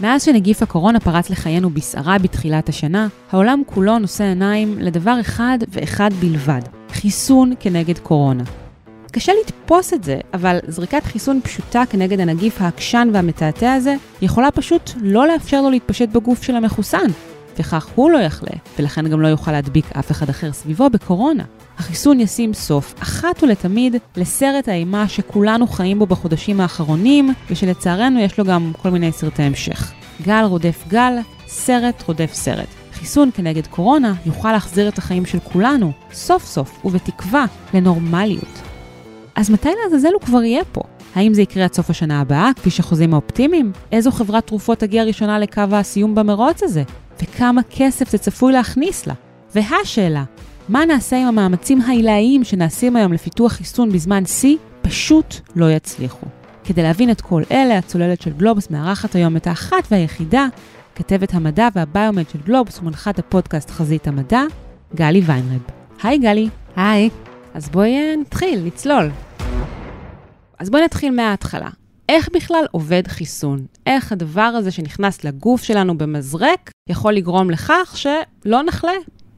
מאז שנגיף הקורונה פרץ לחיינו בסערה בתחילת השנה, העולם כולו נושא עיניים לדבר אחד ואחד בלבד, חיסון כנגד קורונה. קשה לתפוס את זה, אבל זריקת חיסון פשוטה כנגד הנגיף העקשן והמתעתע הזה, יכולה פשוט לא לאפשר לו להתפשט בגוף של המחוסן, וכך הוא לא יחלה, ולכן גם לא יוכל להדביק אף אחד אחר סביבו בקורונה. החיסון ישים סוף, אחת ולתמיד, לסרט האימה שכולנו חיים בו בחודשים האחרונים, ושלצערנו יש לו גם כל מיני סרטי המשך. גל רודף גל, סרט רודף סרט. חיסון כנגד קורונה יוכל להחזיר את החיים של כולנו, סוף סוף ובתקווה, לנורמליות. אז מתי לעזאזל הוא כבר יהיה פה? האם זה יקרה עד סוף השנה הבאה, כפי שחוזים האופטימיים? איזו חברת תרופות תגיע ראשונה לקו הסיום במרוץ הזה? וכמה כסף זה צפוי להכניס לה? והשאלה, מה נעשה עם המאמצים העילאיים שנעשים היום לפיתוח חיסון בזמן שיא? פשוט לא יצליחו. כדי להבין את כל אלה, הצוללת של גלובוס מארחת היום את האחת והיחידה, כתבת המדע והביומד של גלובוס ומנחת הפודקאסט חזית המדע, גלי ויינרב. היי גלי. היי. אז בואי אה, נתחיל, נצלול. אז בואי נתחיל מההתחלה. איך בכלל עובד חיסון? איך הדבר הזה שנכנס לגוף שלנו במזרק יכול לגרום לכך שלא נחלה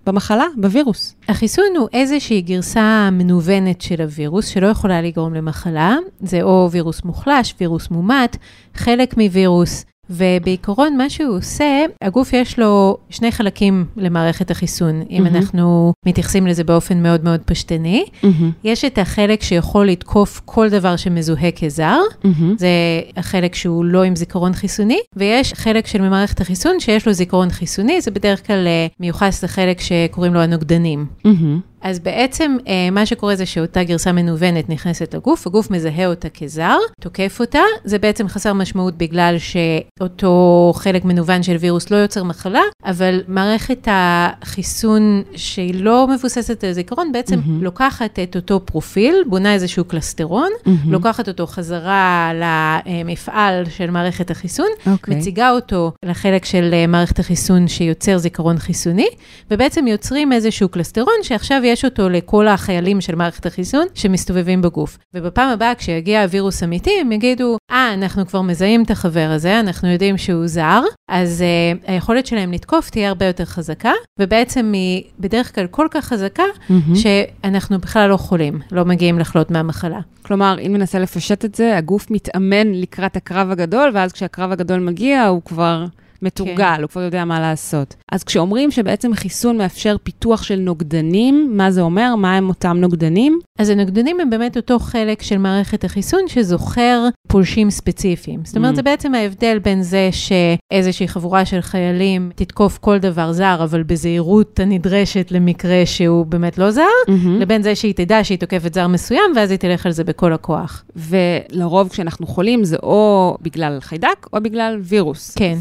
במחלה, בווירוס? החיסון הוא איזושהי גרסה מנוונת של הווירוס שלא יכולה לגרום למחלה. זה או וירוס מוחלש, וירוס מומת, חלק מווירוס. ובעיקרון מה שהוא עושה, הגוף יש לו שני חלקים למערכת החיסון, mm-hmm. אם אנחנו מתייחסים לזה באופן מאוד מאוד פשטני. Mm-hmm. יש את החלק שיכול לתקוף כל דבר שמזוהה כזר, mm-hmm. זה החלק שהוא לא עם זיכרון חיסוני, ויש חלק של מערכת החיסון שיש לו זיכרון חיסוני, זה בדרך כלל אה, מיוחס לחלק שקוראים לו הנוגדנים. Mm-hmm. אז בעצם אה, מה שקורה זה שאותה גרסה מנוונת נכנסת לגוף, הגוף מזהה אותה כזר, תוקף אותה, זה בעצם חסר משמעות בגלל שאותו חלק מנוון של וירוס לא יוצר מחלה, אבל מערכת החיסון שהיא לא מבוססת על זיכרון, בעצם mm-hmm. לוקחת את אותו פרופיל, בונה איזשהו קלסטרון, mm-hmm. לוקחת אותו חזרה למפעל של מערכת החיסון, okay. אוקיי. מציגה אותו לחלק של אה, מערכת החיסון שיוצר זיכרון חיסוני, ובעצם יוצרים איזשהו קלסטרון שעכשיו יש אותו לכל החיילים של מערכת החיסון שמסתובבים בגוף. ובפעם הבאה, כשיגיע הווירוס אמיתי, הם יגידו, אה, ah, אנחנו כבר מזהים את החבר הזה, אנחנו יודעים שהוא זר, אז uh, היכולת שלהם לתקוף תהיה הרבה יותר חזקה, ובעצם היא בדרך כלל כל כך חזקה, mm-hmm. שאנחנו בכלל לא חולים, לא מגיעים לחלות מהמחלה. כלומר, אם ננסה לפשט את זה, הגוף מתאמן לקראת הקרב הגדול, ואז כשהקרב הגדול מגיע, הוא כבר... מתורגל, כן. הוא כבר יודע מה לעשות. אז כשאומרים שבעצם חיסון מאפשר פיתוח של נוגדנים, מה זה אומר? מה הם אותם נוגדנים? אז הנוגדנים הם באמת אותו חלק של מערכת החיסון שזוכר פולשים ספציפיים. זאת אומרת, mm. זה בעצם ההבדל בין זה שאיזושהי חבורה של חיילים תתקוף כל דבר זר, אבל בזהירות הנדרשת למקרה שהוא באמת לא זר, mm-hmm. לבין זה שהיא תדע שהיא תוקפת זר מסוים, ואז היא תלך על זה בכל הכוח. ולרוב כשאנחנו חולים זה או בגלל חיידק או בגלל וירוס. כן.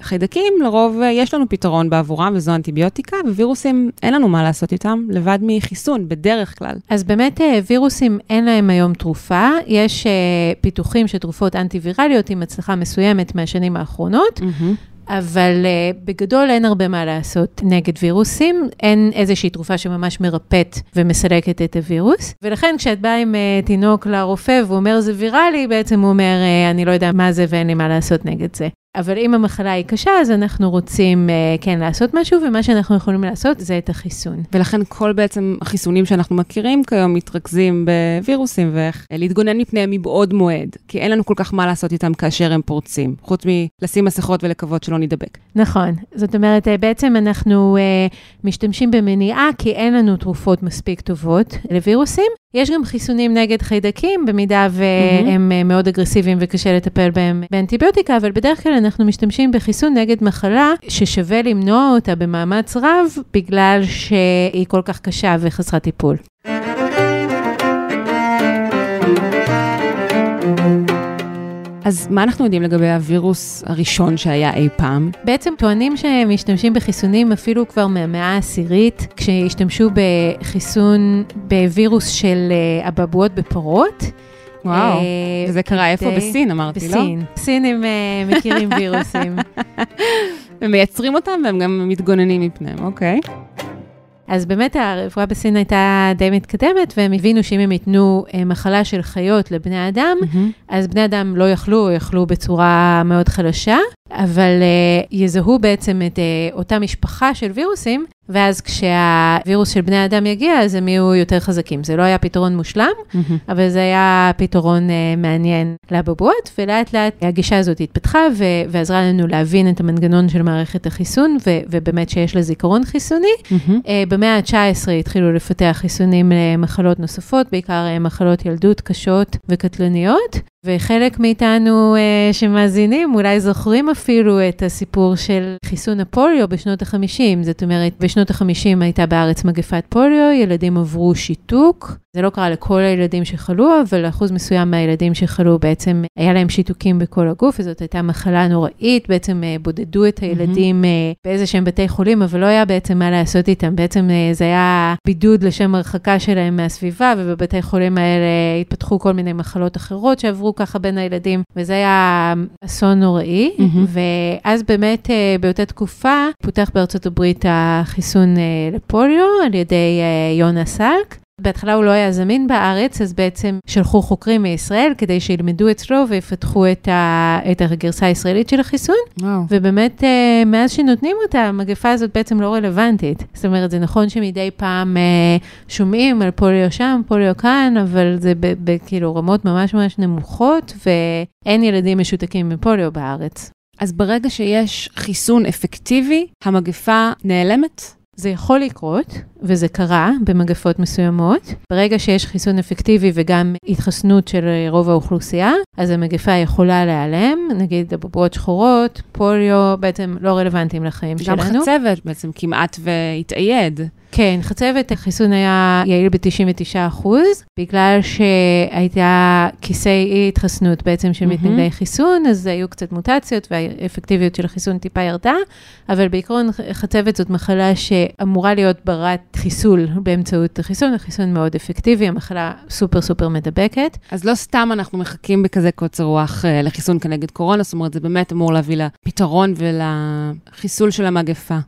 וחיידקים, לרוב יש לנו פתרון בעבורם, וזו אנטיביוטיקה, ווירוסים, אין לנו מה לעשות איתם, לבד מחיסון, בדרך כלל. אז באמת אה, וירוסים, אין להם היום תרופה. יש אה, פיתוחים של תרופות אנטיווירליות עם הצלחה מסוימת מהשנים האחרונות. Mm-hmm. אבל uh, בגדול אין הרבה מה לעשות נגד וירוסים, אין איזושהי תרופה שממש מרפאת ומסלקת את הווירוס. ולכן כשאת באה עם uh, תינוק לרופא והוא אומר זה ויראלי, בעצם הוא אומר, uh, אני לא יודע מה זה ואין לי מה לעשות נגד זה. אבל אם המחלה היא קשה, אז אנחנו רוצים uh, כן לעשות משהו, ומה שאנחנו יכולים לעשות זה את החיסון. ולכן כל בעצם החיסונים שאנחנו מכירים כיום מתרכזים בווירוסים, ואיך להתגונן מפניהם מבעוד מועד, כי אין לנו כל כך מה לעשות איתם כאשר הם פורצים, חוץ מלשים מסכות ולקוות שלא נידבק. נכון, זאת אומרת, uh, בעצם אנחנו משתמשים במניעה, כי אין לנו תרופות מספיק טובות לווירוסים. יש גם חיסונים נגד חיידקים, במידה והם mm-hmm. מאוד אגרסיביים וקשה לטפל בהם באנטיביוטיקה, אבל בדרך כלל אנחנו משתמשים בחיסון נגד מחלה ששווה למנוע אותה במאמץ רב, בגלל שהיא כל כך קשה וחסרת טיפול. אז מה אנחנו יודעים לגבי הווירוס הראשון שהיה אי פעם? בעצם טוענים שהם משתמשים בחיסונים אפילו כבר מהמאה העשירית, כשהשתמשו בחיסון בווירוס של אה, אבעבועות בפרות. וואו, אה, וזה קרה איפה? בסין, אמרתי, בסין. לא? בסין. סינים אה, מכירים וירוסים. הם מייצרים אותם והם גם מתגוננים מפניהם, אוקיי. אז באמת הרפואה בסין הייתה די מתקדמת, והם הבינו שאם הם ייתנו אה, מחלה של חיות לבני אדם, mm-hmm. אז בני אדם לא יכלו, או יכלו בצורה מאוד חלשה. אבל uh, יזהו בעצם את uh, אותה משפחה של וירוסים, ואז כשהווירוס של בני אדם יגיע, אז הם יהיו יותר חזקים. זה לא היה פתרון מושלם, mm-hmm. אבל זה היה פתרון uh, מעניין לבבואות, ולאט לאט הגישה הזאת התפתחה ו- ועזרה לנו להבין את המנגנון של מערכת החיסון, ו- ובאמת שיש לה זיכרון חיסוני. Mm-hmm. Uh, במאה ה-19 התחילו לפתח חיסונים למחלות נוספות, בעיקר uh, מחלות ילדות קשות וקטלניות. וחלק מאיתנו uh, שמאזינים אולי זוכרים אפילו את הסיפור של חיסון הפוליו בשנות ה-50. זאת אומרת, בשנות ה-50 הייתה בארץ מגפת פוליו, ילדים עברו שיתוק. זה לא קרה לכל הילדים שחלו, אבל אחוז מסוים מהילדים שחלו בעצם היה להם שיתוקים בכל הגוף, וזאת הייתה מחלה נוראית, בעצם uh, בודדו את הילדים uh, באיזה שהם בתי חולים, אבל לא היה בעצם מה לעשות איתם. בעצם uh, זה היה בידוד לשם הרחקה שלהם מהסביבה, ובבתי חולים האלה התפתחו כל מיני מחלות אחרות שעברו ככה בין הילדים, וזה היה אסון נוראי. ואז באמת באותה תקופה פותח בארצות הברית החיסון לפוליו על ידי יונה סלק. בהתחלה הוא לא היה זמין בארץ, אז בעצם שלחו חוקרים מישראל כדי שילמדו אצלו ויפתחו את, ה, את הגרסה הישראלית של החיסון. וואו. ובאמת, אה, מאז שנותנים אותה, המגפה הזאת בעצם לא רלוונטית. זאת אומרת, זה נכון שמדי פעם אה, שומעים על פוליו שם, פוליו כאן, אבל זה בכאילו רמות ממש ממש נמוכות, ואין ילדים משותקים מפוליו בארץ. אז ברגע שיש חיסון אפקטיבי, המגפה נעלמת? זה יכול לקרות, וזה קרה במגפות מסוימות. ברגע שיש חיסון אפקטיבי וגם התחסנות של רוב האוכלוסייה, אז המגפה יכולה להיעלם, נגיד אבובות שחורות, פוליו, בעצם לא רלוונטיים לחיים גם שלנו. גם חצבת בעצם כמעט והתאייד. כן, חצבת, החיסון היה יעיל ב-99%, בגלל שהייתה כיסי אי התחסנות בעצם של מתנגדי mm-hmm. חיסון, אז היו קצת מוטציות והאפקטיביות של החיסון טיפה ירדה, אבל בעיקרון חצבת זאת מחלה שאמורה להיות ברת חיסול באמצעות החיסון, החיסון מאוד אפקטיבי, המחלה סופר סופר מדבקת. אז לא סתם אנחנו מחכים בכזה קוצר רוח אה, לחיסון כנגד קורונה, זאת אומרת, זה באמת אמור להביא לפתרון ולחיסול של המגפה.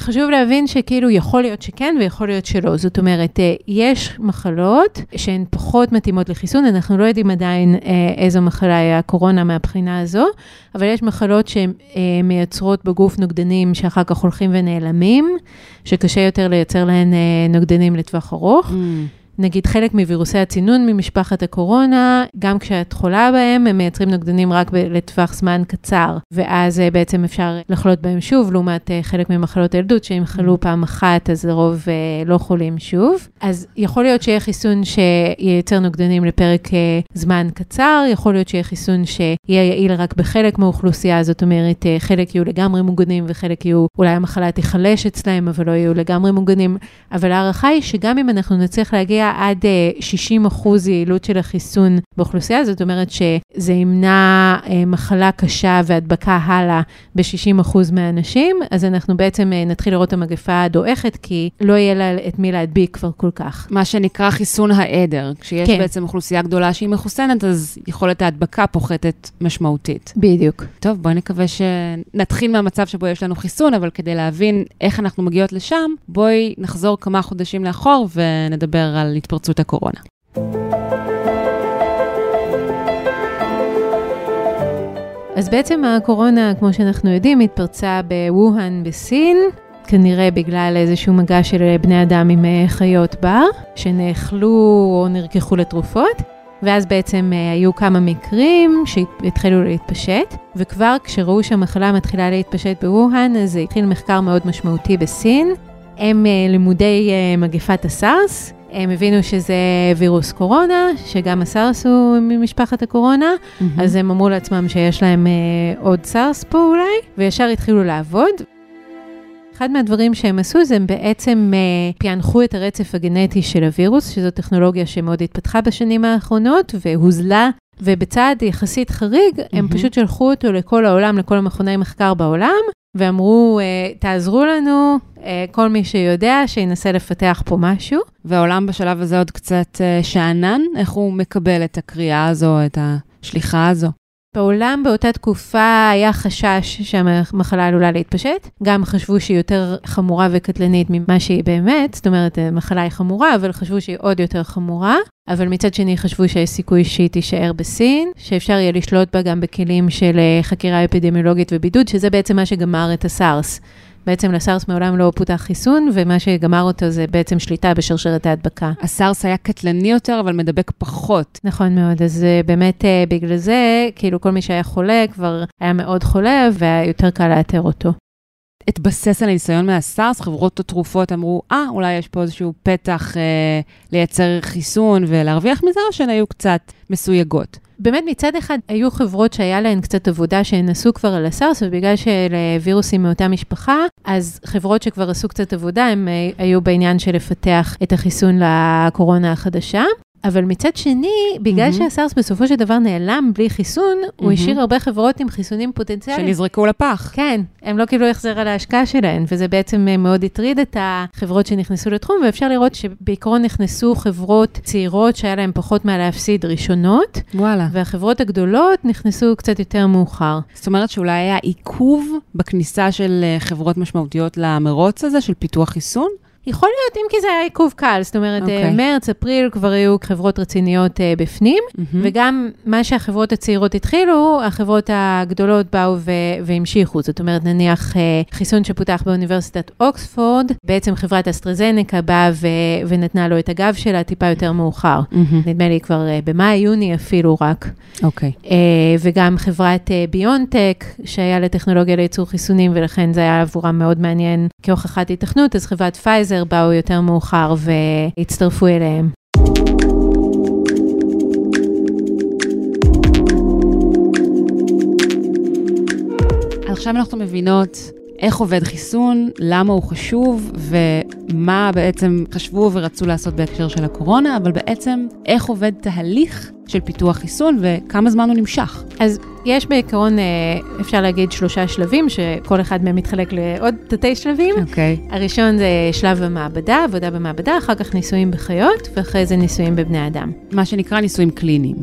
חשוב להבין שכאילו יכול להיות שכן ויכול להיות שלא. זאת אומרת, אה, יש מחלות שהן פחות מתאימות לחיסון, אנחנו לא יודעים עדיין אה, איזו מחלה היא הקורונה מהבחינה הזו, אבל יש מחלות שהן אה, בגוף נוגדנים שאחר כך הולכים ונעלמים, שקשה יותר לייצר להן נוגדנים לטווח ארוך. Mm. נגיד חלק מווירוסי הצינון ממשפחת הקורונה, גם כשאת חולה בהם, הם מייצרים נוגדנים רק ב- לטווח זמן קצר, ואז uh, בעצם אפשר לחלות בהם שוב, לעומת uh, חלק ממחלות הילדות, שאם חלו mm. פעם אחת, אז לרוב uh, לא חולים שוב. אז יכול להיות שיהיה חיסון שייצר נוגדנים לפרק זמן קצר, יכול להיות שיהיה חיסון שיהיה יעיל רק בחלק מהאוכלוסייה, זאת אומרת, חלק יהיו לגמרי מוגנים וחלק יהיו, אולי המחלה תיחלש אצלהם, אבל לא יהיו לגמרי מוגנים. אבל ההערכה היא שגם אם אנחנו נצליח להגיע עד 60 אה, אחוז יעילות של החיסון באוכלוסייה, זאת אומרת שזה ימנע אה, מחלה קשה והדבקה הלאה ב-60 אחוז מהאנשים, אז אנחנו בעצם אה, נתחיל לראות את המגפה דועכת, כי לא יהיה לה את מי להדביק כבר כל כך. מה שנקרא חיסון העדר. כשיש כן. בעצם אוכלוסייה גדולה שהיא מחוסנת, אז יכולת ההדבקה פוחתת משמעותית. בדיוק. טוב, בואי נקווה שנתחיל מהמצב שבו יש לנו חיסון, אבל כדי להבין איך אנחנו מגיעות לשם, בואי נחזור כמה חודשים לאחור ונדבר על התפרצות הקורונה. אז בעצם הקורונה, כמו שאנחנו יודעים, התפרצה בווהאן בסין, כנראה בגלל איזשהו מגע של בני אדם עם אה, חיות בר, שנאכלו או נרקחו לתרופות, ואז בעצם אה, היו כמה מקרים שהתחילו להתפשט, וכבר כשראו שהמחלה מתחילה להתפשט בווהאן, אז התחיל מחקר מאוד משמעותי בסין. הם אה, לימודי מגפת הסארס, הם הבינו שזה וירוס קורונה, שגם הסארס הוא ממשפחת הקורונה, mm-hmm. אז הם אמרו לעצמם שיש להם אה, עוד סארס פה אולי, וישר התחילו לעבוד. אחד מהדברים שהם עשו זה הם בעצם אה, פענחו את הרצף הגנטי של הווירוס, שזו טכנולוגיה שמאוד התפתחה בשנים האחרונות והוזלה, ובצעד יחסית חריג, mm-hmm. הם פשוט שלחו אותו לכל העולם, לכל המכוני מחקר בעולם, ואמרו, אה, תעזרו לנו, אה, כל מי שיודע, שינסה לפתח פה משהו. והעולם בשלב הזה עוד קצת אה, שאנן, איך הוא מקבל את הקריאה הזו, את השליחה הזו? בעולם באותה תקופה היה חשש שהמחלה עלולה להתפשט. גם חשבו שהיא יותר חמורה וקטלנית ממה שהיא באמת, זאת אומרת, המחלה היא חמורה, אבל חשבו שהיא עוד יותר חמורה. אבל מצד שני חשבו שיש סיכוי שהיא תישאר בסין, שאפשר יהיה לשלוט בה גם בכלים של אה, חקירה אפידמיולוגית ובידוד, שזה בעצם מה שגמר את הסארס. בעצם לסארס מעולם לא פותח חיסון, ומה שגמר אותו זה בעצם שליטה בשרשרת ההדבקה. הסארס היה קטלני יותר, אבל מדבק פחות. נכון מאוד, אז אה, באמת אה, בגלל זה, כאילו כל מי שהיה חולה כבר היה מאוד חולה, והיה יותר קל לאתר אותו. התבסס על הניסיון מהסארס, חברות התרופות אמרו, אה, ah, אולי יש פה איזשהו פתח אה, לייצר חיסון ולהרוויח מזה, או שהן היו קצת מסויגות? באמת מצד אחד היו חברות שהיה להן קצת עבודה שהן עשו כבר על הסארס, ובגלל שאלה וירוסים מאותה משפחה, אז חברות שכבר עשו קצת עבודה, הן אה, היו בעניין של לפתח את החיסון לקורונה החדשה. אבל מצד שני, בגלל mm-hmm. שהסארס בסופו של דבר נעלם בלי חיסון, mm-hmm. הוא השאיר הרבה חברות עם חיסונים פוטנציאליים. שנזרקו לפח. כן, הם לא קיבלו החזר על ההשקעה שלהן, וזה בעצם אה, מאוד הטריד את החברות שנכנסו לתחום, ואפשר לראות שבעיקרון נכנסו חברות צעירות שהיה להן פחות מה להפסיד ראשונות. וואלה. והחברות הגדולות נכנסו קצת יותר מאוחר. זאת אומרת שאולי היה עיכוב בכניסה של אה, חברות משמעותיות למרוץ הזה, של פיתוח חיסון? יכול להיות, אם כי זה היה עיכוב קל, זאת אומרת, okay. אוקיי. מרץ, אפריל כבר היו חברות רציניות uh, בפנים, mm-hmm. וגם מה שהחברות הצעירות התחילו, החברות הגדולות באו ו- והמשיכו. זאת אומרת, נניח uh, חיסון שפותח באוניברסיטת אוקספורד, בעצם חברת אסטרזנקה באה ו- ונתנה לו את הגב שלה טיפה יותר מאוחר. Mm-hmm. נדמה לי כבר במאי-יוני אפילו רק. אוקיי. Okay. וגם חברת ביונטק, שהיה לטכנולוגיה לייצור חיסונים, ולכן זה היה עבורם מאוד מעניין כהוכחת התכנות, אז חברת פייזר, יותר באו יותר מאוחר והצטרפו אליהם. עכשיו אנחנו מבינות איך עובד חיסון, למה הוא חשוב ומה בעצם חשבו ורצו לעשות בהקשר של הקורונה, אבל בעצם איך עובד תהליך של פיתוח חיסון וכמה זמן הוא נמשך. אז יש בעיקרון, אה, אפשר להגיד, שלושה שלבים, שכל אחד מהם מתחלק לעוד תתי שלבים. אוקיי. Okay. הראשון זה שלב המעבדה, עבודה במעבדה, אחר כך ניסויים בחיות, ואחרי זה ניסויים בבני אדם. מה שנקרא ניסויים קליניים.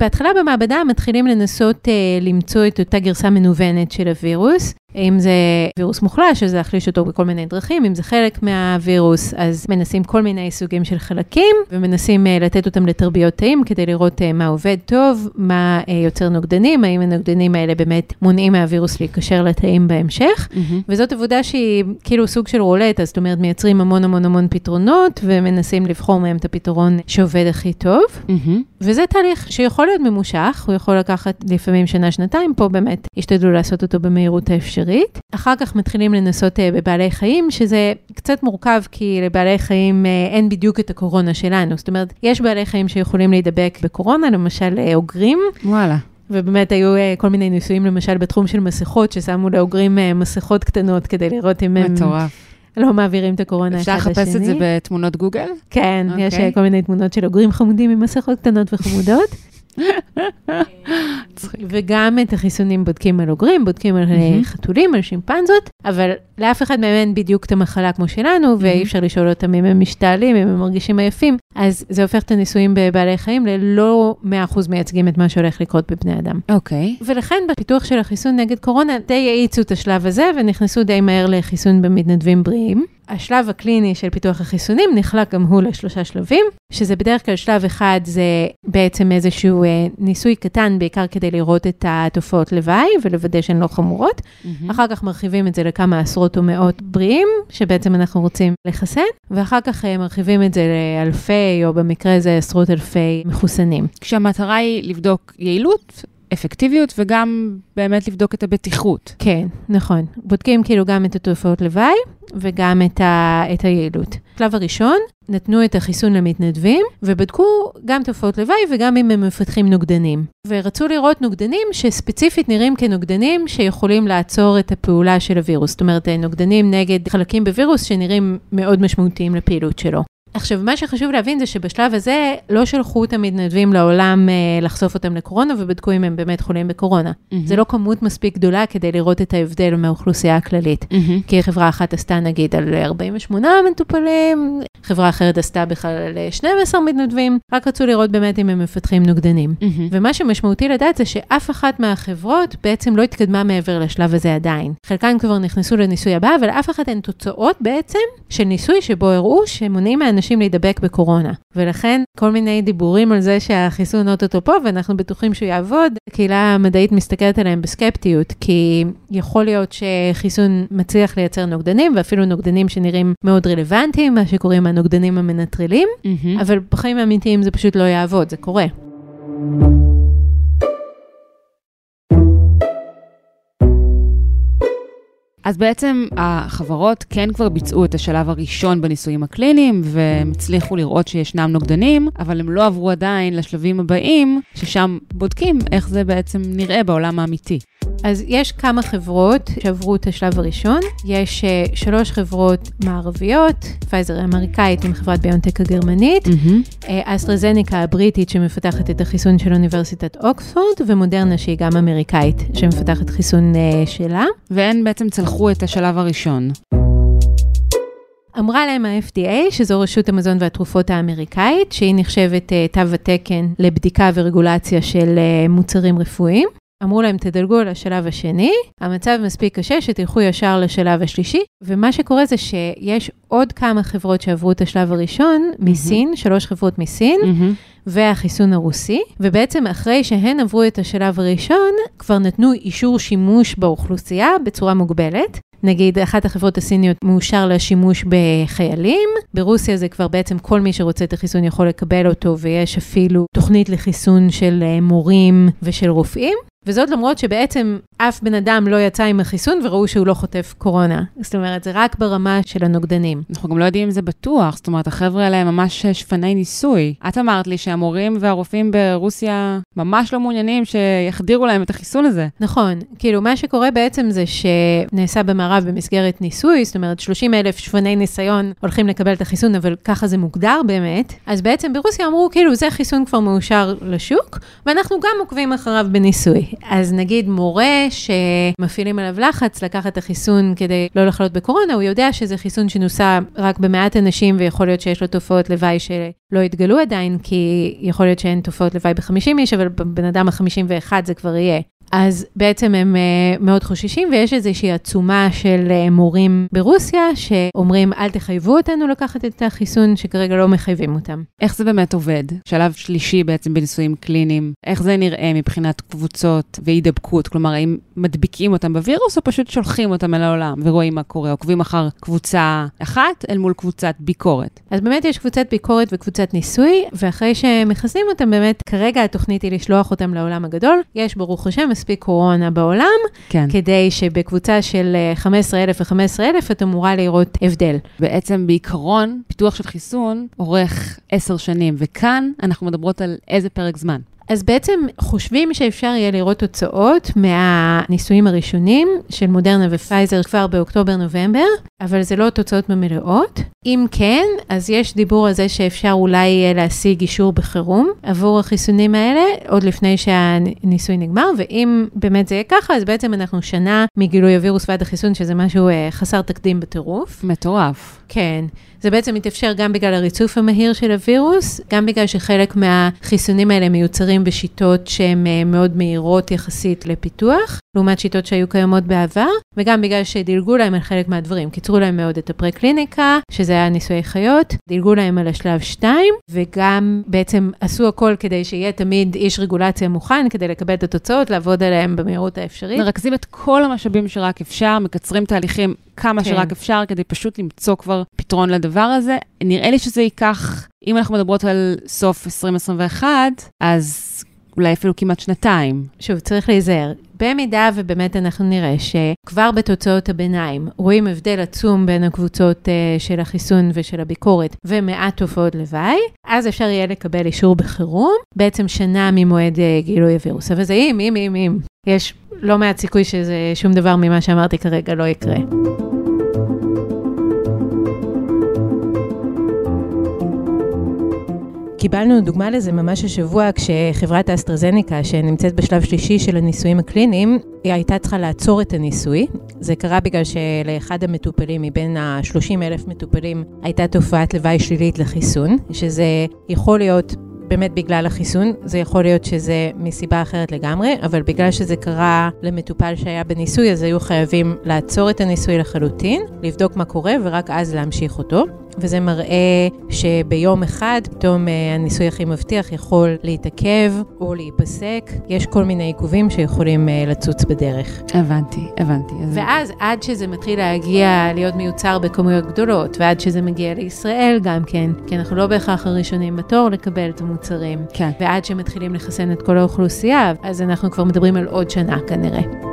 בהתחלה במעבדה מתחילים לנסות uh, למצוא את אותה גרסה מנוונת של הווירוס, אם זה וירוס מוחלש, אז להחליש אותו בכל מיני דרכים, אם זה חלק מהווירוס, אז מנסים כל מיני סוגים של חלקים, ומנסים uh, לתת אותם לתרביות תאים כדי לראות uh, מה עובד טוב, מה uh, יוצר נוגדנים, האם הנוגדנים האלה באמת מונעים מהווירוס להיקשר לתאים בהמשך, mm-hmm. וזאת עבודה שהיא כאילו סוג של רולטה, זאת אומרת מייצרים המון המון המון פתרונות, ומנסים לבחור מהם את הפתרון שעובד הכי טוב, mm-hmm. וזה תהליך שיכול להיות ממושך, הוא יכול לקחת לפעמים שנה-שנתיים, פה באמת השתדלו לעשות אותו במהירות האפשרית. אפשרית. אחר כך מתחילים לנסות uh, בבעלי חיים, שזה קצת מורכב, כי לבעלי חיים uh, אין בדיוק את הקורונה שלנו. זאת אומרת, יש בעלי חיים שיכולים להידבק בקורונה, למשל uh, אוגרים. וואלה. ובאמת היו כל מיני ניסויים, למשל בתחום של מסכות, ששמו לאוגרים מסכות קטנות כדי לראות אם הם... מטורף. לא מעבירים את הקורונה אחד לשני. אפשר לחפש את זה בתמונות גוגל? כן, okay. יש uh, כל מיני תמונות של אוגרים חמודים עם מסכות קטנות וחמודות. וגם את החיסונים בודקים על אוגרים, בודקים על חתולים, על שימפנזות, אבל לאף אחד מהם אין בדיוק את המחלה כמו שלנו, ואי אפשר לשאול אותם אם הם משתעלים, אם הם מרגישים עייפים, אז זה הופך את הניסויים בבעלי חיים ללא 100% מייצגים את מה שהולך לקרות בבני אדם. אוקיי. ולכן בפיתוח של החיסון נגד קורונה די האיצו את השלב הזה, ונכנסו די מהר לחיסון במתנדבים בריאים. השלב הקליני של פיתוח החיסונים נחלק גם הוא לשלושה שלבים, שזה בדרך כלל שלב אחד זה בעצם איזשהו אה, ניסוי קטן, בעיקר כדי לראות את התופעות לוואי ולוודא שהן לא חמורות. Mm-hmm. אחר כך מרחיבים את זה לכמה עשרות או מאות בריאים, שבעצם אנחנו רוצים לחסן, ואחר כך אה, מרחיבים את זה לאלפי, או במקרה הזה עשרות אלפי מחוסנים. כשהמטרה היא לבדוק יעילות, אפקטיביות וגם באמת לבדוק את הבטיחות. כן, נכון. בודקים כאילו גם את התופעות לוואי וגם את, ה, את היעילות. בשלב הראשון, נתנו את החיסון למתנדבים ובדקו גם תופעות לוואי וגם אם הם מפתחים נוגדנים. ורצו לראות נוגדנים שספציפית נראים כנוגדנים שיכולים לעצור את הפעולה של הווירוס. זאת אומרת, נוגדנים נגד חלקים בווירוס שנראים מאוד משמעותיים לפעילות שלו. עכשיו, מה שחשוב להבין זה שבשלב הזה לא שלחו את המתנדבים לעולם אה, לחשוף אותם לקורונה ובדקו אם הם באמת חולים בקורונה. Mm-hmm. זה לא כמות מספיק גדולה כדי לראות את ההבדל מהאוכלוסייה הכללית. Mm-hmm. כי חברה אחת עשתה נגיד על 48 מטופלים, חברה אחרת עשתה בכלל על 12 מתנדבים, רק רצו לראות באמת אם הם מפתחים נוגדנים. Mm-hmm. ומה שמשמעותי לדעת זה שאף אחת מהחברות בעצם לא התקדמה מעבר לשלב הזה עדיין. חלקן כבר נכנסו לניסוי הבא, אבל אף אחת אין תוצאות בעצם של ניסוי שבו הראו שמונעים מאנשים להידבק בקורונה. ולכן כל מיני דיבורים על זה שהחיסון אוטוטו פה ואנחנו בטוחים שהוא יעבוד, הקהילה המדעית מסתכלת עליהם בסקפטיות, כי יכול להיות שחיסון מצליח לייצר נוגדנים, ואפילו נוגדנים שנראים מאוד רלוונטיים, מה שקוראים הנוגדנים המנטרלים, mm-hmm. אבל בחיים האמיתיים זה פשוט לא יעבוד, זה קורה. אז בעצם החברות כן כבר ביצעו את השלב הראשון בניסויים הקליניים, והם הצליחו לראות שישנם נוגדנים, אבל הם לא עברו עדיין לשלבים הבאים, ששם בודקים איך זה בעצם נראה בעולם האמיתי. אז יש כמה חברות שעברו את השלב הראשון, יש uh, שלוש חברות מערביות, פייזר האמריקאית עם חברת ביונטק הגרמנית, mm-hmm. אסטרזניקה הבריטית שמפתחת את החיסון של אוניברסיטת אוקספורד, ומודרנה שהיא גם אמריקאית שמפתחת חיסון uh, שלה. והן בעצם צלחו את השלב הראשון. אמרה להם ה-FDA, שזו רשות המזון והתרופות האמריקאית, שהיא נחשבת uh, תו התקן לבדיקה ורגולציה של uh, מוצרים רפואיים. אמרו להם, תדלגו על השלב השני, המצב מספיק קשה שתלכו ישר לשלב השלישי, ומה שקורה זה שיש עוד כמה חברות שעברו את השלב הראשון מסין, mm-hmm. שלוש חברות מסין, mm-hmm. והחיסון הרוסי, ובעצם אחרי שהן עברו את השלב הראשון, כבר נתנו אישור שימוש באוכלוסייה בצורה מוגבלת. נגיד, אחת החברות הסיניות מאושר לשימוש בחיילים, ברוסיה זה כבר בעצם כל מי שרוצה את החיסון יכול לקבל אותו, ויש אפילו תוכנית לחיסון של אה, מורים ושל רופאים. וזאת למרות שבעצם אף בן אדם לא יצא עם החיסון וראו שהוא לא חוטף קורונה. זאת אומרת, זה רק ברמה של הנוגדנים. אנחנו גם לא יודעים אם זה בטוח, זאת אומרת, החבר'ה האלה הם ממש שפני ניסוי. את אמרת לי שהמורים והרופאים ברוסיה ממש לא מעוניינים שיחדירו להם את החיסון הזה. נכון, כאילו מה שקורה בעצם זה שנעשה במערב במסגרת ניסוי, זאת אומרת, 30 אלף שפני ניסיון הולכים לקבל את החיסון, אבל ככה זה מוגדר באמת. אז בעצם ברוסיה אמרו, כאילו, זה חיסון כבר מאושר לשוק, ואנחנו גם עוקבים אחריו בניסוי. אז נגיד מורה שמפעילים עליו לחץ לקחת את החיסון כדי לא לחלות בקורונה, הוא יודע שזה חיסון שנוסע רק במעט אנשים ויכול להיות שיש לו תופעות לוואי שלא התגלו עדיין, כי יכול להיות שאין תופעות לוואי ב-50 איש, אבל בבן אדם ה-51 זה כבר יהיה. אז בעצם הם uh, מאוד חוששים, ויש איזושהי עצומה של uh, מורים ברוסיה שאומרים, אל תחייבו אותנו לקחת את החיסון, שכרגע לא מחייבים אותם. איך זה באמת עובד? שלב שלישי בעצם בניסויים קליניים, איך זה נראה מבחינת קבוצות והידבקות? כלומר, האם מדביקים אותם בווירוס, או פשוט שולחים אותם אל העולם ורואים מה קורה, עוקבים אחר קבוצה אחת אל מול קבוצת ביקורת? אז באמת יש קבוצת ביקורת וקבוצת ניסוי, ואחרי שמכסים אותם, באמת, כרגע התוכנית היא לשלוח אותם לעולם הגדול. יש, ברוך השם, מספיק קורונה בעולם, כן. כדי שבקבוצה של 15,000 ו-15,000 את אמורה לראות הבדל. בעצם בעיקרון, פיתוח של חיסון אורך 10 שנים, וכאן אנחנו מדברות על איזה פרק זמן? אז בעצם חושבים שאפשר יהיה לראות תוצאות מהניסויים הראשונים של מודרנה ופייזר כבר באוקטובר-נובמבר, אבל זה לא תוצאות ממלאות. אם כן, אז יש דיבור על זה שאפשר אולי יהיה להשיג אישור בחירום עבור החיסונים האלה, עוד לפני שהניסוי נגמר, ואם באמת זה יהיה ככה, אז בעצם אנחנו שנה מגילוי הווירוס ועד החיסון, שזה משהו אה, חסר תקדים בטירוף. מטורף. כן. זה בעצם מתאפשר גם בגלל הריצוף המהיר של הווירוס, גם בגלל שחלק מהחיסונים האלה מיוצרים בשיטות שהן אה, מאוד מהירות יחסית לפיתוח, לעומת שיטות שהיו קיימות בעבר, וגם בגלל שדילגו להם על חלק מהדברים. קיצרו להם מאוד את הפרה-קליניקה, שזה היה ניסויי חיות, דילגו להם על השלב 2, וגם בעצם עשו הכל כדי שיהיה תמיד איש רגולציה מוכן, כדי לקבל את התוצאות, לעבוד עליהם במהירות האפשרית. מרכזים את כל המשאבים שרק אפשר, מקצרים תהליכים כמה כן. שרק אפשר, כדי פשוט למצוא כבר פתרון לדבר הזה. נראה לי שזה ייקח, אם אנחנו מדברות על סוף 2021, אז אולי אפילו כמעט שנתיים. שוב, צריך להיזהר. במידה ובאמת אנחנו נראה שכבר בתוצאות הביניים רואים הבדל עצום בין הקבוצות uh, של החיסון ושל הביקורת ומעט תופעות לוואי, אז אפשר יהיה לקבל אישור בחירום, בעצם שנה ממועד uh, גילוי הווירוס. אבל זה אם, אם, אם, אם. יש לא מעט סיכוי שזה שום דבר ממה שאמרתי כרגע לא יקרה. קיבלנו דוגמה לזה ממש השבוע כשחברת האסטרזניקה, שנמצאת בשלב שלישי של הניסויים הקליניים, היא הייתה צריכה לעצור את הניסוי. זה קרה בגלל שלאחד המטופלים, מבין ה-30 אלף מטופלים, הייתה תופעת לוואי שלילית לחיסון, שזה יכול להיות באמת בגלל החיסון, זה יכול להיות שזה מסיבה אחרת לגמרי, אבל בגלל שזה קרה למטופל שהיה בניסוי, אז היו חייבים לעצור את הניסוי לחלוטין, לבדוק מה קורה ורק אז להמשיך אותו. וזה מראה שביום אחד פתאום אה, הניסוי הכי מבטיח יכול להתעכב או להיפסק. יש כל מיני עיכובים שיכולים אה, לצוץ בדרך. הבנתי, הבנתי. ואז עד שזה מתחיל להגיע, להיות מיוצר בכמויות גדולות, ועד שזה מגיע לישראל גם כן, כי אנחנו לא בהכרח הראשונים בתור לקבל את המוצרים. כן. ועד שמתחילים לחסן את כל האוכלוסייה, אז אנחנו כבר מדברים על עוד שנה כנראה.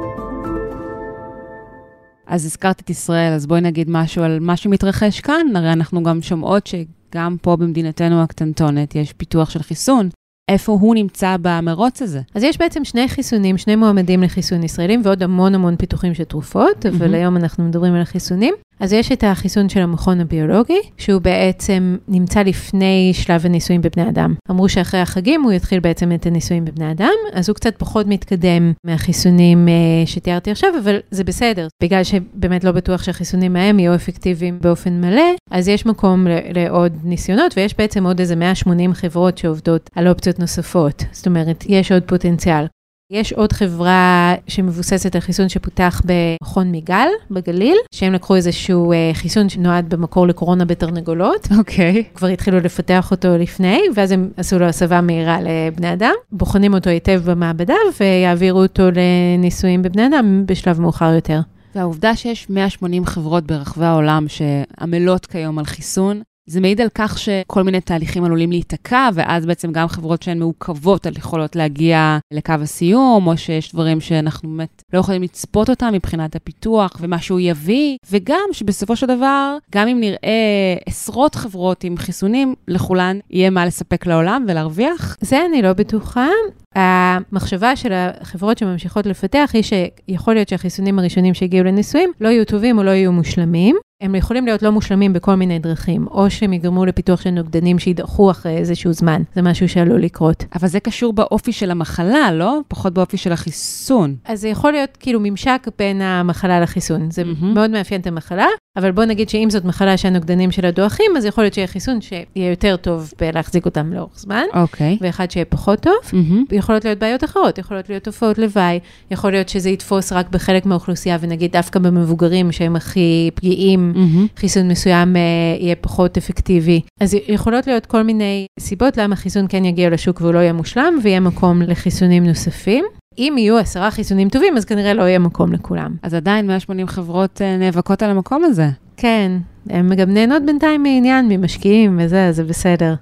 אז הזכרת את ישראל, אז בואי נגיד משהו על מה שמתרחש כאן. הרי אנחנו גם שומעות שגם פה במדינתנו הקטנטונת יש פיתוח של חיסון. איפה הוא נמצא במרוץ הזה? אז יש בעצם שני חיסונים, שני מועמדים לחיסון ישראלים ועוד המון המון פיתוחים של תרופות. אבל היום אנחנו מדברים על החיסונים. אז יש את החיסון של המכון הביולוגי, שהוא בעצם נמצא לפני שלב הניסויים בבני אדם. אמרו שאחרי החגים הוא יתחיל בעצם את הניסויים בבני אדם, אז הוא קצת פחות מתקדם מהחיסונים uh, שתיארתי עכשיו, אבל זה בסדר. בגלל שבאמת לא בטוח שהחיסונים ההם יהיו אפקטיביים באופן מלא, אז יש מקום לעוד ניסיונות, ויש בעצם עוד איזה 180 חברות שעובדות על אופציות נוספות. זאת אומרת, יש עוד פוטנציאל. יש עוד חברה שמבוססת על חיסון שפותח במכון מיגל בגליל, שהם לקחו איזשהו אה, חיסון שנועד במקור לקורונה בתרנגולות. אוקיי. Okay. כבר התחילו לפתח אותו לפני, ואז הם עשו לו הסבה מהירה לבני אדם, בוחנים אותו היטב במעבדה ויעבירו אותו לניסויים בבני אדם בשלב מאוחר יותר. והעובדה שיש 180 חברות ברחבי העולם שעמלות כיום על חיסון, זה מעיד על כך שכל מיני תהליכים עלולים להיתקע, ואז בעצם גם חברות שהן מעוכבות יכולות להגיע לקו הסיום, או שיש דברים שאנחנו באמת לא יכולים לצפות אותם מבחינת הפיתוח ומה שהוא יביא, וגם שבסופו של דבר, גם אם נראה עשרות חברות עם חיסונים, לכולן יהיה מה לספק לעולם ולהרוויח. זה אני לא בטוחה. המחשבה של החברות שממשיכות לפתח היא שיכול להיות שהחיסונים הראשונים שהגיעו לניסויים לא יהיו טובים או לא יהיו מושלמים. הם יכולים להיות לא מושלמים בכל מיני דרכים, או שהם יגרמו לפיתוח של נוגדנים שידחו אחרי איזשהו זמן. זה משהו שעלול לקרות. אבל זה קשור באופי של המחלה, לא? פחות באופי של החיסון. אז זה יכול להיות כאילו ממשק בין המחלה לחיסון. זה mm-hmm. מאוד מאפיין את המחלה, אבל בוא נגיד שאם זאת מחלה שהנוגדנים שלה דועכים, אז יכול להיות שיהיה חיסון שיהיה יותר טוב בלהחזיק אותם לאורך זמן. אוקיי. Okay. ואחד שיהיה פחות טוב. Mm-hmm. יכולות להיות בעיות אחרות, יכולות להיות תופעות לוואי, יכול להיות שזה יתפוס רק בחלק מהאוכלוסייה, ונגיד דווקא במבוגרים שהם הכי פגיעים, mm-hmm. חיסון מסוים uh, יהיה פחות אפקטיבי. אז יכולות להיות כל מיני סיבות למה חיסון כן יגיע לשוק והוא לא יהיה מושלם, ויהיה מקום לחיסונים נוספים. אם יהיו עשרה חיסונים טובים, אז כנראה לא יהיה מקום לכולם. אז עדיין 180 חברות uh, נאבקות על המקום הזה. כן, הן גם נהנות בינתיים מעניין, ממשקיעים וזה, זה בסדר.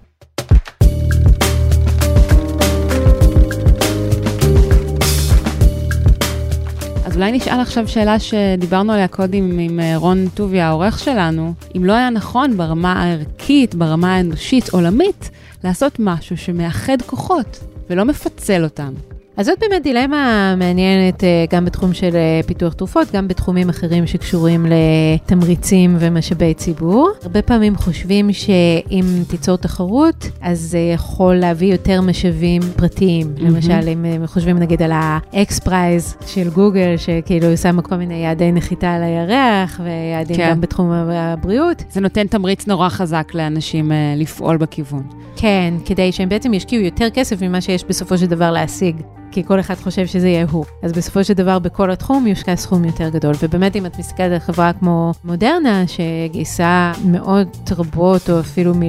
אז אולי נשאל עכשיו שאלה שדיברנו עליה קודם עם אה, רון טובי, העורך שלנו, אם לא היה נכון ברמה הערכית, ברמה האנושית, עולמית, לעשות משהו שמאחד כוחות ולא מפצל אותם. אז זאת באמת דילמה מעניינת אה, גם בתחום של אה, פיתוח תרופות, גם בתחומים אחרים שקשורים לתמריצים ומשאבי ציבור. הרבה פעמים חושבים שאם תיצור תחרות, אז זה יכול להביא יותר משאבים פרטיים. Mm-hmm. למשל, אם חושבים נגיד על ה X Prize של גוגל, שכאילו שמה כל מיני יעדי נחיתה על הירח, ויעדים כן. גם בתחום הבריאות. זה נותן תמריץ נורא חזק לאנשים אה, לפעול בכיוון. כן, כדי שהם בעצם ישקיעו יותר כסף ממה שיש בסופו של דבר להשיג. כי כל אחד חושב שזה יהיה הוא. אז בסופו של דבר בכל התחום יושקע סכום יותר גדול. ובאמת אם את מסתכלת על חברה כמו מודרנה, שגייסה מאות רבות או אפילו מ...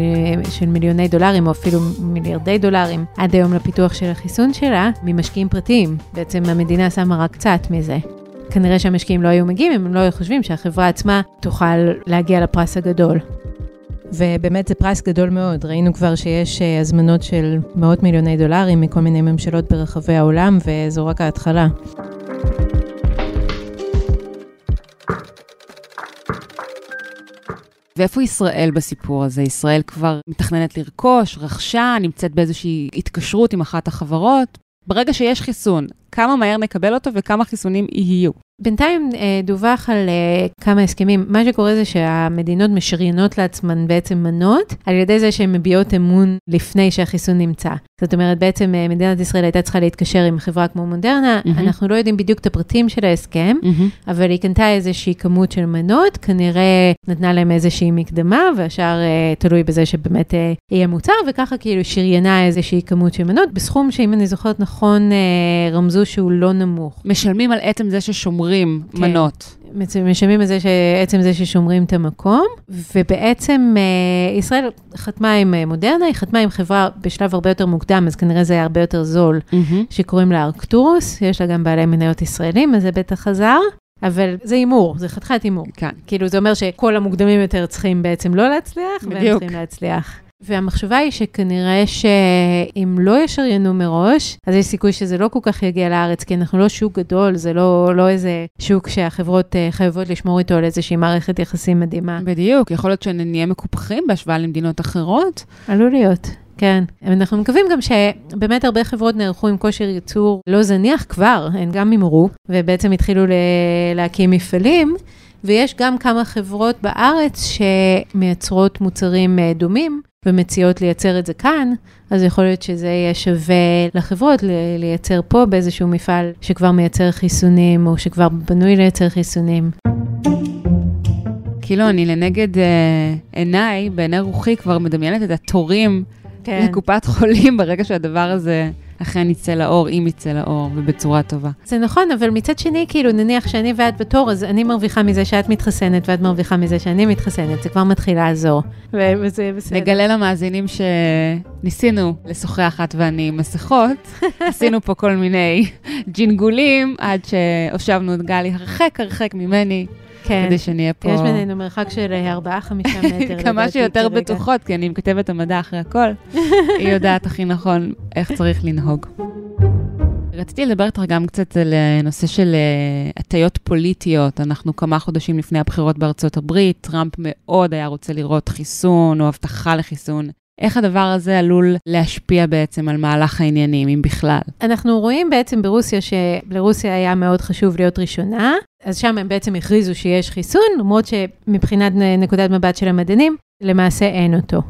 של מיליוני דולרים או אפילו מיליארדי דולרים עד היום לפיתוח של החיסון שלה, ממשקיעים פרטיים. בעצם המדינה שמה רק קצת מזה. כנראה שהמשקיעים לא היו מגיעים אם הם לא היו חושבים שהחברה עצמה תוכל להגיע לפרס הגדול. ובאמת זה פרס גדול מאוד. ראינו כבר שיש אה, הזמנות של מאות מיליוני דולרים מכל מיני ממשלות ברחבי העולם, וזו רק ההתחלה. ואיפה ישראל בסיפור הזה? ישראל כבר מתכננת לרכוש, רכשה, נמצאת באיזושהי התקשרות עם אחת החברות. ברגע שיש חיסון, כמה מהר נקבל אותו וכמה חיסונים יהיו. בינתיים אה, דווח על אה, כמה הסכמים. מה שקורה זה שהמדינות משריינות לעצמן בעצם מנות, על ידי זה שהן מביעות אמון לפני שהחיסון נמצא. זאת אומרת, בעצם אה, מדינת ישראל הייתה צריכה להתקשר עם חברה כמו מודרנה, mm-hmm. אנחנו לא יודעים בדיוק את הפרטים של ההסכם, mm-hmm. אבל היא קנתה איזושהי כמות של מנות, כנראה נתנה להם איזושהי מקדמה, והשאר תלוי בזה שבאמת יהיה מוצר, וככה כאילו שריינה איזושהי כמות של מנות, בסכום שאם אני זוכרת נכון, אה, שהוא לא נמוך. משלמים על עצם זה ששומרים כן. מנות. משלמים על זה שעצם זה ששומרים את המקום, ובעצם אה, ישראל חתמה עם אה, מודרנה, היא חתמה עם חברה בשלב הרבה יותר מוקדם, אז כנראה זה היה הרבה יותר זול, mm-hmm. שקוראים לה ארקטורוס, יש לה גם בעלי מניות ישראלים, אז זה בטח חזר. אבל זה הימור, זה חתיכת הימור. כן. כאילו, זה אומר שכל המוקדמים יותר צריכים בעצם לא להצליח, בדיוק. והם צריכים להצליח. והמחשבה היא שכנראה שאם לא ישריינו מראש, אז יש סיכוי שזה לא כל כך יגיע לארץ, כי אנחנו לא שוק גדול, זה לא, לא איזה שוק שהחברות uh, חייבות לשמור איתו על איזושהי מערכת יחסים מדהימה. בדיוק, יכול להיות שנהיה מקופחים בהשוואה למדינות אחרות. עלול להיות. כן, אנחנו מקווים גם שבאמת הרבה חברות נערכו עם כושר ייצור לא זניח כבר, הן גם הימרו, ובעצם התחילו להקים מפעלים. ויש גם כמה חברות בארץ שמייצרות מוצרים אה, דומים ומציעות לייצר את זה כאן, אז יכול להיות שזה יהיה שווה לחברות לייצר פה באיזשהו מפעל שכבר מייצר חיסונים, או שכבר בנוי לייצר חיסונים. כאילו, אני לנגד אה, עיניי, בעיני רוחי, כבר מדמיינת את התורים כן. לקופת חולים ברגע שהדבר הזה... אכן יצא לאור, אם יצא לאור, ובצורה טובה. זה נכון, אבל מצד שני, כאילו, נניח שאני ואת בתור, אז אני מרוויחה מזה שאת מתחסנת, ואת מרוויחה מזה שאני מתחסנת, זה כבר מתחיל לעזור. וזה בסדר. נגלה למאזינים שניסינו לשוחח את ואני מסכות, עשינו פה כל מיני ג'ינגולים, עד שהושבנו את גלי הרחק הרחק ממני. כן. כדי שנהיה פה... יש בינינו מרחק של 4-5 מטר. כמה שיותר בטוחות, כי אני מכתבת המדע אחרי הכל. היא יודעת הכי נכון איך צריך לנהוג. רציתי לדבר איתך גם קצת על אה, נושא של אה, הטיות פוליטיות. אנחנו כמה חודשים לפני הבחירות בארצות הברית, טראמפ מאוד היה רוצה לראות חיסון או הבטחה לחיסון. איך הדבר הזה עלול להשפיע בעצם על מהלך העניינים, אם בכלל? אנחנו רואים בעצם ברוסיה שלרוסיה היה מאוד חשוב להיות ראשונה, אז שם הם בעצם הכריזו שיש חיסון, למרות שמבחינת נקודת מבט של המדענים, למעשה אין אותו.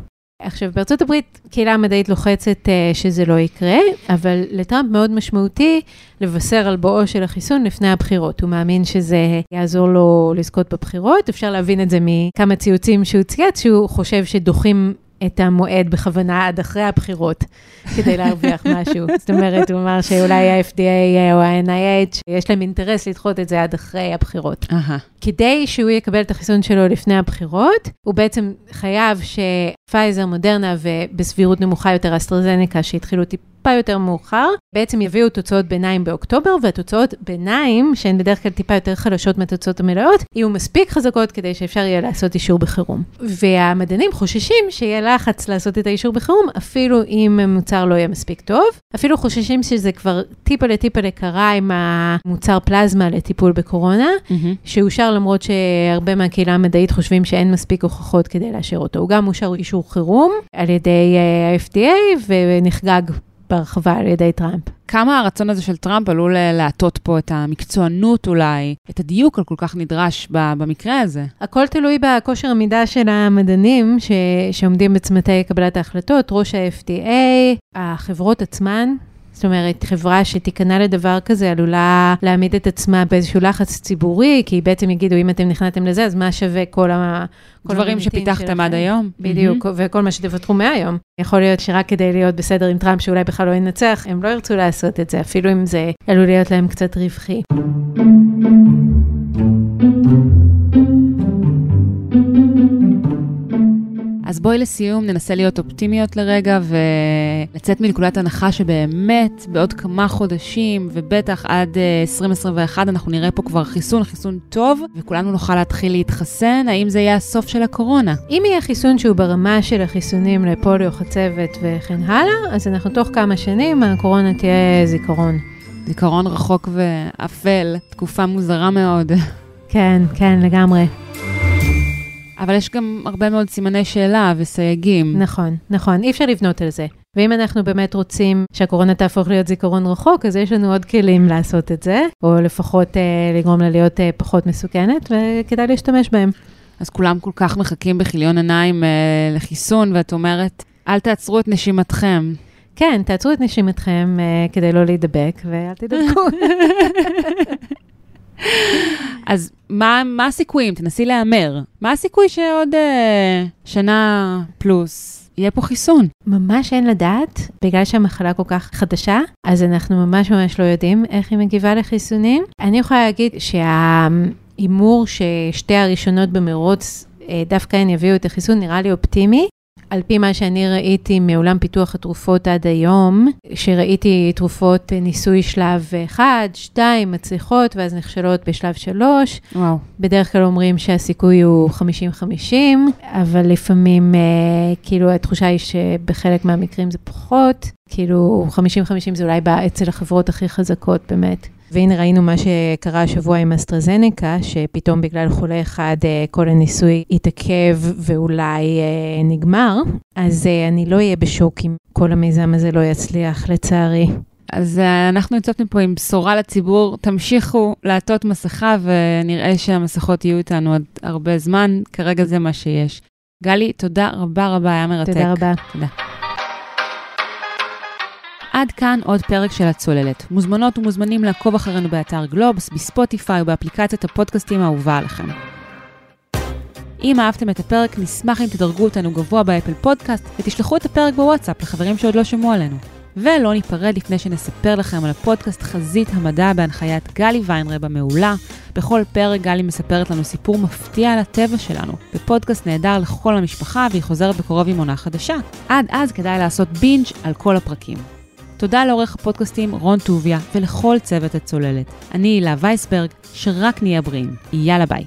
עכשיו, בארצות הברית קהילה המדעית לוחצת uh, שזה לא יקרה, אבל לטראמפ מאוד משמעותי לבשר על בואו של החיסון לפני הבחירות. הוא מאמין שזה יעזור לו לזכות בבחירות. אפשר להבין את זה מכמה ציוצים שהוא צייץ, שהוא חושב שדוחים את המועד בכוונה עד אחרי הבחירות, כדי להרוויח משהו. זאת אומרת, הוא אמר שאולי ה-FDA או ה-NIH, יש להם אינטרס לדחות את זה עד אחרי הבחירות. כדי שהוא יקבל את החיסון שלו לפני הבחירות, הוא בעצם חייב שפייזר, מודרנה ובסבירות נמוכה יותר אסטרזניקה, שהתחילו טיפ... טיפה יותר מאוחר, בעצם יביאו תוצאות ביניים באוקטובר, והתוצאות ביניים, שהן בדרך כלל טיפה יותר חלשות מהתוצאות המלאות, יהיו מספיק חזקות כדי שאפשר יהיה לעשות אישור בחירום. והמדענים חוששים שיהיה לחץ לעשות את האישור בחירום, אפילו אם המוצר לא יהיה מספיק טוב. אפילו חוששים שזה כבר טיפה לטיפה לקרה עם המוצר פלזמה לטיפול בקורונה, mm-hmm. שאושר למרות שהרבה מהקהילה המדעית חושבים שאין מספיק הוכחות כדי לאשר אותו. הוא גם אושר אישור חירום על ידי ה-FDA ונחגג בהרחבה על ידי טראמפ. כמה הרצון הזה של טראמפ עלול להטות פה את המקצוענות אולי, את הדיוק הכל כך נדרש במקרה הזה? הכל תלוי בכושר המידה של המדענים ש... שעומדים בצמתי קבלת ההחלטות, ראש ה-FDA, החברות עצמן. זאת אומרת, חברה שתיכנע לדבר כזה עלולה להעמיד את עצמה באיזשהו לחץ ציבורי, כי בעצם יגידו, אם אתם נכנעתם לזה, אז מה שווה כל ה... דברים שפיתחתם עד היום. בדיוק, mm-hmm. וכל מה שתוותרו מהיום. יכול להיות שרק כדי להיות בסדר עם טראמפ, שאולי בכלל לא ינצח, הם לא ירצו לעשות את זה, אפילו אם זה עלול להיות להם קצת רווחי. אז בואי לסיום ננסה להיות אופטימיות לרגע ולצאת מנקודת הנחה שבאמת בעוד כמה חודשים ובטח עד 2021 אה, אנחנו נראה פה כבר חיסון, חיסון טוב, וכולנו נוכל להתחיל להתחסן. האם זה יהיה הסוף של הקורונה? אם יהיה חיסון שהוא ברמה של החיסונים לפוליו, חצבת וכן הלאה, אז אנחנו תוך כמה שנים הקורונה תהיה זיכרון. זיכרון רחוק ואפל, תקופה מוזרה מאוד. כן, כן, לגמרי. אבל יש גם הרבה מאוד סימני שאלה וסייגים. נכון, נכון, אי אפשר לבנות על זה. ואם אנחנו באמת רוצים שהקורונה תהפוך להיות זיכרון רחוק, אז יש לנו עוד כלים לעשות את זה, או לפחות אה, לגרום לה להיות אה, פחות מסוכנת, וכדאי להשתמש בהם. אז כולם כל כך מחכים בכיליון עיניים אה, לחיסון, ואת אומרת, אל תעצרו את נשימתכם. כן, תעצרו את נשימתכם אה, כדי לא להידבק, ואל תדבקו. אז מה, מה הסיכויים? תנסי להמר. מה הסיכוי שעוד אה, שנה פלוס יהיה פה חיסון? ממש אין לדעת, בגלל שהמחלה כל כך חדשה, אז אנחנו ממש ממש לא יודעים איך היא מגיבה לחיסונים. אני יכולה להגיד שההימור ששתי הראשונות במרוץ, אה, דווקא הן יביאו את החיסון, נראה לי אופטימי. על פי מה שאני ראיתי מעולם פיתוח התרופות עד היום, שראיתי תרופות ניסוי שלב 1, 2, מצליחות, ואז נכשלות בשלב 3. וואו. בדרך כלל אומרים שהסיכוי הוא 50-50, אבל לפעמים, אה, כאילו, התחושה היא שבחלק מהמקרים זה פחות. כאילו, 50-50 זה אולי בא אצל החברות הכי חזקות, באמת. והנה ראינו מה שקרה השבוע עם אסטרזניקה, שפתאום בגלל חולה אחד אה, כל הניסוי התעכב ואולי אה, נגמר, אז אה, אני לא אהיה בשוק אם כל המיזם הזה לא יצליח, לצערי. אז אנחנו יוצאות מפה עם בשורה לציבור, תמשיכו לעטות מסכה ונראה שהמסכות יהיו איתנו עוד הרבה זמן, כרגע זה מה שיש. גלי, תודה רבה רבה, היה מרתק. תודה רבה. תודה. עד כאן עוד פרק של הצוללת. מוזמנות ומוזמנים לעקוב אחרינו באתר גלובס, בספוטיפיי ובאפליקציית הפודקאסטים האהובה עליכם. אם אהבתם את הפרק, נשמח אם תדרגו אותנו גבוה באפל פודקאסט ותשלחו את הפרק בוואטסאפ לחברים שעוד לא שמעו עלינו. ולא ניפרד לפני שנספר לכם על הפודקאסט חזית המדע בהנחיית גלי ויינרב המעולה. בכל פרק גלי מספרת לנו סיפור מפתיע על הטבע שלנו, בפודקאסט נהדר לכל המשפחה והיא חוזרת בקרוב עם עונה חדשה. עד אז כדאי לעשות בינג' על כל הפרקים. תודה לעורך הפודקאסטים רון טוביה ולכל צוות הצוללת. אני הילה וייסברג, שרק נהיה בריאים. יאללה ביי.